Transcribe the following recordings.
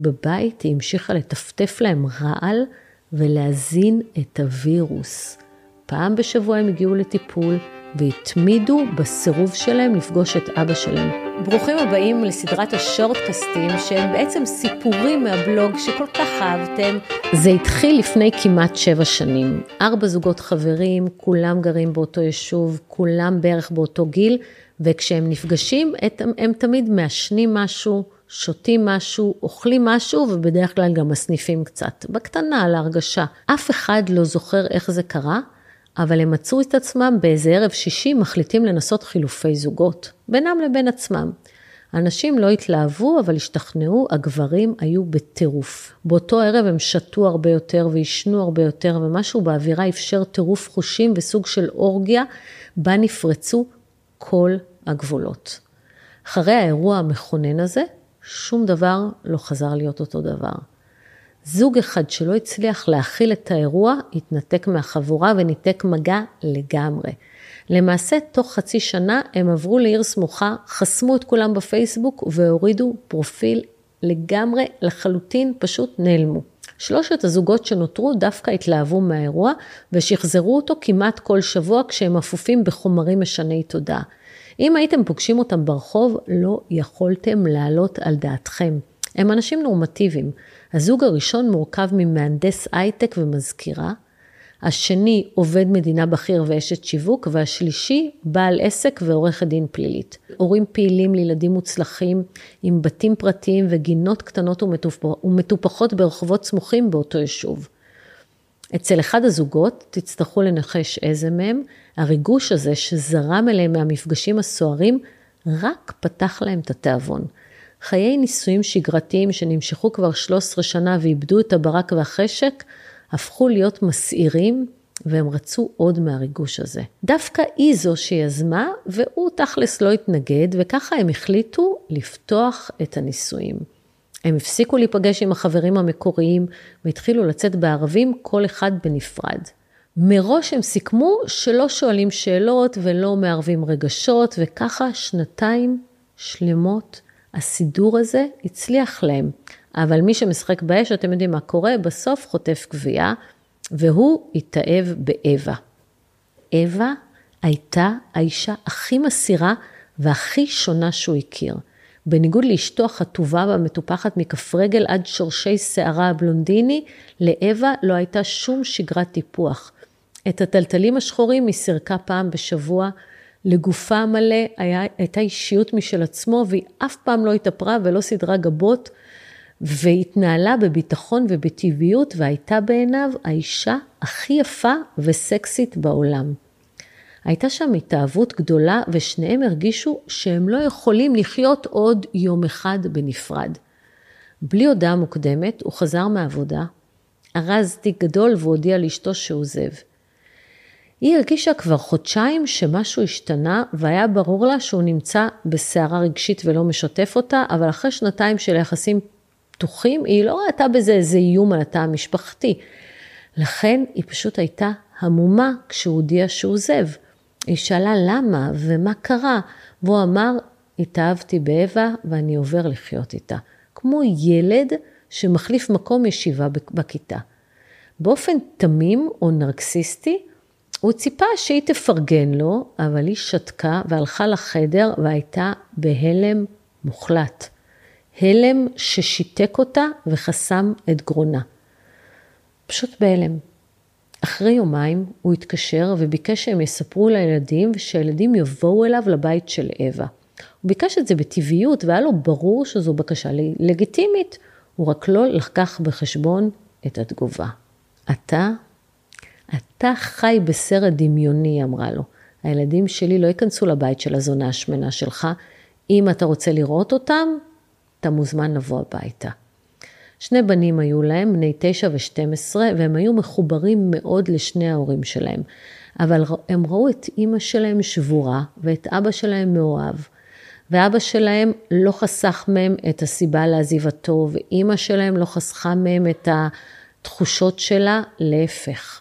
בבית היא המשיכה לטפטף להם רעל ולהזין את הווירוס. פעם בשבוע הם הגיעו לטיפול והתמידו בסירוב שלהם לפגוש את אבא שלהם. ברוכים הבאים לסדרת השורטקסטים שהם בעצם סיפורים מהבלוג שכל כך אהבתם. זה התחיל לפני כמעט שבע שנים. ארבע זוגות חברים, כולם גרים באותו יישוב, כולם בערך באותו גיל, וכשהם נפגשים הם, הם תמיד מעשנים משהו. שותים משהו, אוכלים משהו ובדרך כלל גם מסניפים קצת, בקטנה, להרגשה. אף אחד לא זוכר איך זה קרה, אבל הם מצאו את עצמם באיזה ערב שישי מחליטים לנסות חילופי זוגות, בינם לבין עצמם. הנשים לא התלהבו, אבל השתכנעו, הגברים היו בטירוף. באותו ערב הם שתו הרבה יותר ועישנו הרבה יותר, ומשהו באווירה אפשר טירוף חושים וסוג של אורגיה, בה נפרצו כל הגבולות. אחרי האירוע המכונן הזה, שום דבר לא חזר להיות אותו דבר. זוג אחד שלא הצליח להכיל את האירוע, התנתק מהחבורה וניתק מגע לגמרי. למעשה, תוך חצי שנה הם עברו לעיר סמוכה, חסמו את כולם בפייסבוק והורידו פרופיל לגמרי, לחלוטין, פשוט נעלמו. שלושת הזוגות שנותרו דווקא התלהבו מהאירוע ושחזרו אותו כמעט כל שבוע כשהם אפופים בחומרים משני תודעה. אם הייתם פוגשים אותם ברחוב, לא יכולתם להעלות על דעתכם. הם אנשים נורמטיביים. הזוג הראשון מורכב ממהנדס הייטק ומזכירה, השני עובד מדינה בכיר ואשת שיווק, והשלישי בעל עסק ועורכת דין פלילית. הורים פעילים לילדים מוצלחים, עם בתים פרטיים וגינות קטנות ומטופחות ברחובות סמוכים באותו יישוב. אצל אחד הזוגות, תצטרכו לנחש איזה מהם, הריגוש הזה שזרם אליהם מהמפגשים הסוערים, רק פתח להם את התיאבון. חיי נישואים שגרתיים שנמשכו כבר 13 שנה ואיבדו את הברק והחשק, הפכו להיות מסעירים, והם רצו עוד מהריגוש הזה. דווקא היא זו שיזמה, והוא תכלס לא התנגד, וככה הם החליטו לפתוח את הנישואים. הם הפסיקו להיפגש עם החברים המקוריים והתחילו לצאת בערבים, כל אחד בנפרד. מראש הם סיכמו שלא שואלים שאלות ולא מערבים רגשות, וככה שנתיים שלמות הסידור הזה הצליח להם. אבל מי שמשחק באש, אתם יודעים מה קורה, בסוף חוטף גבייה, והוא התאהב באווה. אווה הייתה האישה הכי מסירה והכי שונה שהוא הכיר. בניגוד לאשתו החטובה והמטופחת מכף רגל עד שורשי שערה הבלונדיני, לאווה לא הייתה שום שגרת טיפוח. את הטלטלים השחורים היא סירקה פעם בשבוע, לגופה המלא היה, הייתה אישיות משל עצמו, והיא אף פעם לא התאפרה ולא סדרה גבות, והתנהלה בביטחון ובטבעיות, והייתה בעיניו האישה הכי יפה וסקסית בעולם. הייתה שם התאהבות גדולה, ושניהם הרגישו שהם לא יכולים לחיות עוד יום אחד בנפרד. בלי הודעה מוקדמת, הוא חזר מהעבודה, ארז תיק גדול והודיע לאשתו שהוא עוזב. היא הרגישה כבר חודשיים שמשהו השתנה, והיה ברור לה שהוא נמצא בסערה רגשית ולא משתף אותה, אבל אחרי שנתיים של יחסים פתוחים, היא לא ראתה בזה איזה איום על התא המשפחתי. לכן היא פשוט הייתה המומה כשהוא הודיע שהוא עוזב. היא שאלה למה ומה קרה, והוא אמר, התאהבתי באווה ואני עובר לחיות איתה. כמו ילד שמחליף מקום ישיבה בכיתה. באופן תמים או נרקסיסטי, הוא ציפה שהיא תפרגן לו, אבל היא שתקה והלכה לחדר והייתה בהלם מוחלט. הלם ששיתק אותה וחסם את גרונה. פשוט בהלם. אחרי יומיים הוא התקשר וביקש שהם יספרו לילדים ושהילדים יבואו אליו לבית של אווה. הוא ביקש את זה בטבעיות והיה לו ברור שזו בקשה לגיטימית, הוא רק לא לקח בחשבון את התגובה. אתה אתה חי בסרט דמיוני, אמרה לו. הילדים שלי לא ייכנסו לבית של הזונה השמנה שלך. אם אתה רוצה לראות אותם, אתה מוזמן לבוא הביתה. שני בנים היו להם, בני תשע ושתים עשרה, והם היו מחוברים מאוד לשני ההורים שלהם. אבל הם ראו את אימא שלהם שבורה ואת אבא שלהם מאוהב. ואבא שלהם לא חסך מהם את הסיבה לעזיבתו, ואימא שלהם לא חסכה מהם את התחושות שלה, להפך.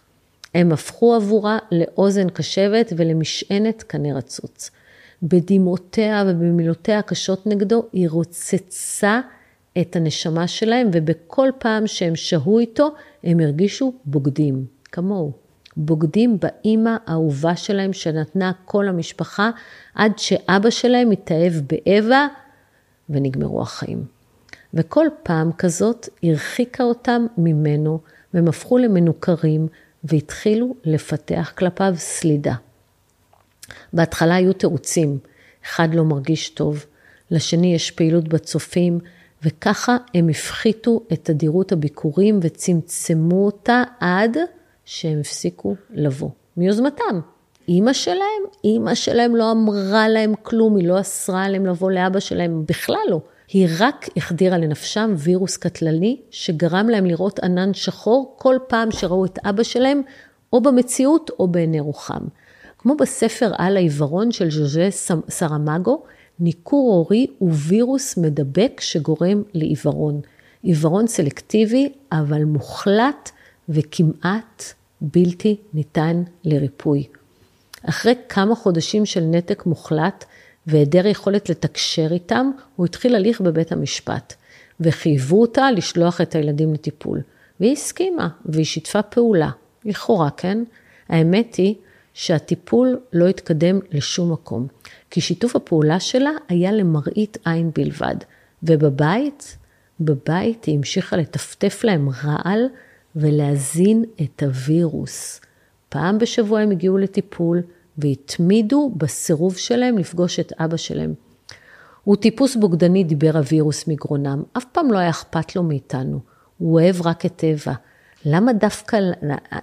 הם הפכו עבורה לאוזן קשבת ולמשענת קנה רצוץ. בדמעותיה ובמילותיה הקשות נגדו, היא רוצצה את הנשמה שלהם, ובכל פעם שהם שהו איתו, הם הרגישו בוגדים, כמוהו. בוגדים באימא האהובה שלהם שנתנה כל המשפחה, עד שאבא שלהם התאהב באווה ונגמרו החיים. וכל פעם כזאת הרחיקה אותם ממנו, והם הפכו למנוכרים, והתחילו לפתח כלפיו סלידה. בהתחלה היו תירוצים, אחד לא מרגיש טוב, לשני יש פעילות בצופים, וככה הם הפחיתו את תדירות הביקורים וצמצמו אותה עד שהם הפסיקו לבוא, מיוזמתם. אימא שלהם, אימא שלהם לא אמרה להם כלום, היא לא אסרה עליהם לבוא לאבא שלהם, בכלל לא. היא רק החדירה לנפשם וירוס קטלני שגרם להם לראות ענן שחור כל פעם שראו את אבא שלהם, או במציאות או בעיני רוחם. כמו בספר על העיוורון של ז'וז'ה סרמגו, ניכור הורי הוא וירוס מדבק שגורם לעיוורון. עיוורון סלקטיבי, אבל מוחלט וכמעט בלתי ניתן לריפוי. אחרי כמה חודשים של נתק מוחלט והיעדר יכולת לתקשר איתם, הוא התחיל הליך בבית המשפט, וחייבו אותה לשלוח את הילדים לטיפול. והיא הסכימה, והיא שיתפה פעולה. לכאורה, כן? האמת היא שהטיפול לא התקדם לשום מקום, כי שיתוף הפעולה שלה היה למראית עין בלבד. ובבית, בבית היא המשיכה לטפטף להם רעל ולהזין את הווירוס. פעם בשבוע הם הגיעו לטיפול והתמידו בסירוב שלהם לפגוש את אבא שלהם. הוא טיפוס בוגדני, דיבר הווירוס מגרונם, אף פעם לא היה אכפת לו מאיתנו, הוא אוהב רק את טבע. למה דווקא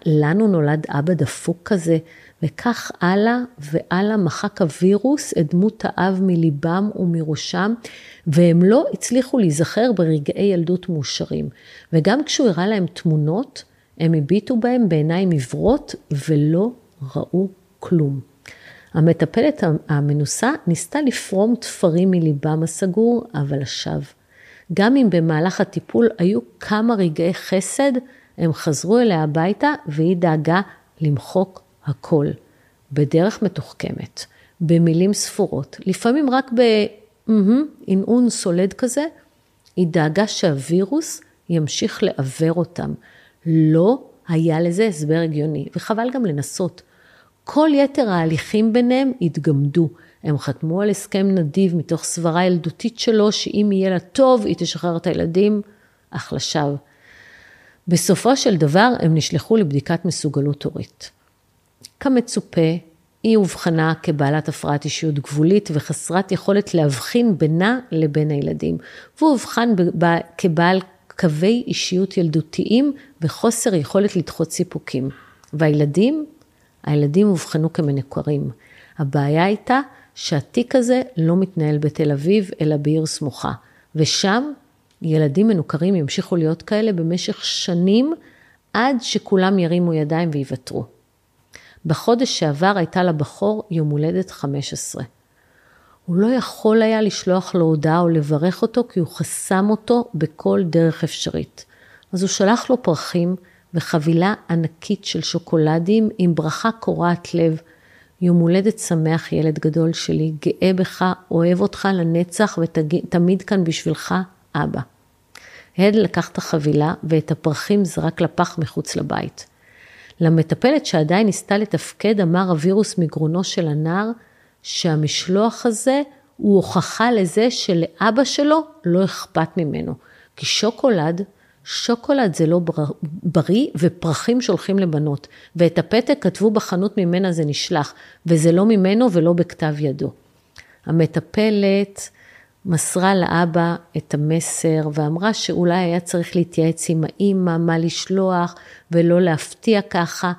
לנו נולד אבא דפוק כזה? וכך הלאה והלאה מחק הווירוס את דמות האב מליבם ומראשם, והם לא הצליחו להיזכר ברגעי ילדות מאושרים. וגם כשהוא הראה להם תמונות, הם הביטו בהם בעיניים עיוורות ולא ראו כלום. המטפלת המנוסה ניסתה לפרום תפרים מליבם הסגור, אבל לשווא. גם אם במהלך הטיפול היו כמה רגעי חסד, הם חזרו אליה הביתה והיא דאגה למחוק הכל. בדרך מתוחכמת, במילים ספורות, לפעמים רק בהנהון סולד כזה, היא דאגה שהווירוס ימשיך לעוור אותם. לא היה לזה הסבר הגיוני, וחבל גם לנסות. כל יתר ההליכים ביניהם התגמדו. הם חתמו על הסכם נדיב מתוך סברה ילדותית שלו, שאם יהיה לה טוב, היא תשחרר את הילדים, אך לשווא. בסופו של דבר, הם נשלחו לבדיקת מסוגלות הורית. כמצופה, היא אובחנה כבעלת הפרעת אישיות גבולית וחסרת יכולת להבחין בינה לבין הילדים, והוא אובחן כבעל קווי אישיות ילדותיים וחוסר יכולת לדחות סיפוקים. והילדים? הילדים אובחנו כמנוכרים. הבעיה הייתה שהתיק הזה לא מתנהל בתל אביב, אלא בעיר סמוכה. ושם ילדים מנוכרים ימשיכו להיות כאלה במשך שנים, עד שכולם ירימו ידיים ויוותרו. בחודש שעבר הייתה לבחור יום הולדת 15. הוא לא יכול היה לשלוח לו הודעה או לברך אותו כי הוא חסם אותו בכל דרך אפשרית. אז הוא שלח לו פרחים וחבילה ענקית של שוקולדים עם ברכה קורעת לב. יום הולדת שמח ילד גדול שלי, גאה בך, אוהב אותך לנצח ותמיד כאן בשבילך, אבא. הד לקח את החבילה ואת הפרחים זרק לפח מחוץ לבית. למטפלת שעדיין ניסתה לתפקד, אמר הווירוס מגרונו של הנער, שהמשלוח הזה הוא הוכחה לזה שלאבא שלו לא אכפת ממנו. כי שוקולד, שוקולד זה לא בריא ופרחים שולחים לבנות. ואת הפתק כתבו בחנות ממנה זה נשלח, וזה לא ממנו ולא בכתב ידו. המטפלת מסרה לאבא את המסר ואמרה שאולי היה צריך להתייעץ עם האימא מה לשלוח ולא להפתיע ככה.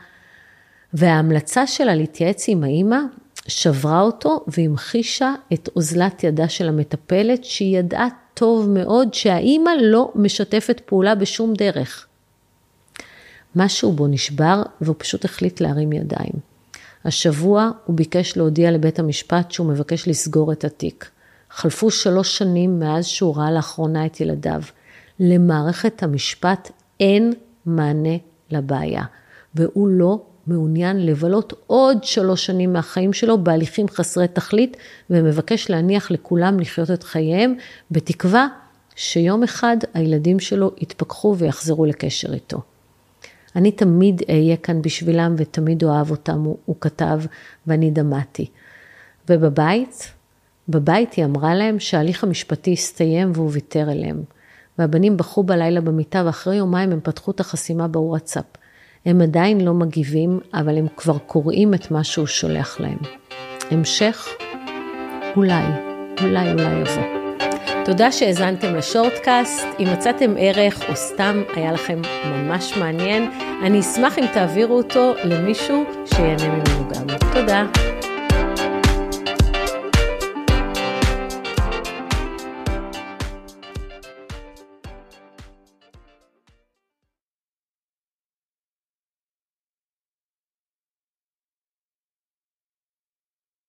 וההמלצה שלה להתייעץ עם האימא שברה אותו והמחישה את אוזלת ידה של המטפלת שהיא ידעה טוב מאוד שהאימא לא משתפת פעולה בשום דרך. משהו בו נשבר והוא פשוט החליט להרים ידיים. השבוע הוא ביקש להודיע לבית המשפט שהוא מבקש לסגור את התיק. חלפו שלוש שנים מאז שהוא ראה לאחרונה את ילדיו. למערכת המשפט אין מענה לבעיה, והוא לא מעוניין לבלות עוד שלוש שנים מהחיים שלו בהליכים חסרי תכלית, ומבקש להניח לכולם לחיות את חייהם, בתקווה שיום אחד הילדים שלו יתפכחו ויחזרו לקשר איתו. אני תמיד אהיה כאן בשבילם ותמיד אוהב אותם, הוא, הוא כתב, ואני דמעתי. ובבית, בבית היא אמרה להם שההליך המשפטי הסתיים והוא ויתר אליהם. והבנים בכו בלילה במיטה ואחרי יומיים הם פתחו את החסימה בוואטסאפ. הם עדיין לא מגיבים, אבל הם כבר קוראים את מה שהוא שולח להם. המשך? אולי, אולי, אולי יבוא. תודה שהאזנתם לשורטקאסט. אם מצאתם ערך או סתם היה לכם ממש מעניין, אני אשמח אם תעבירו אותו למישהו שיהנה ממנו גם. תודה.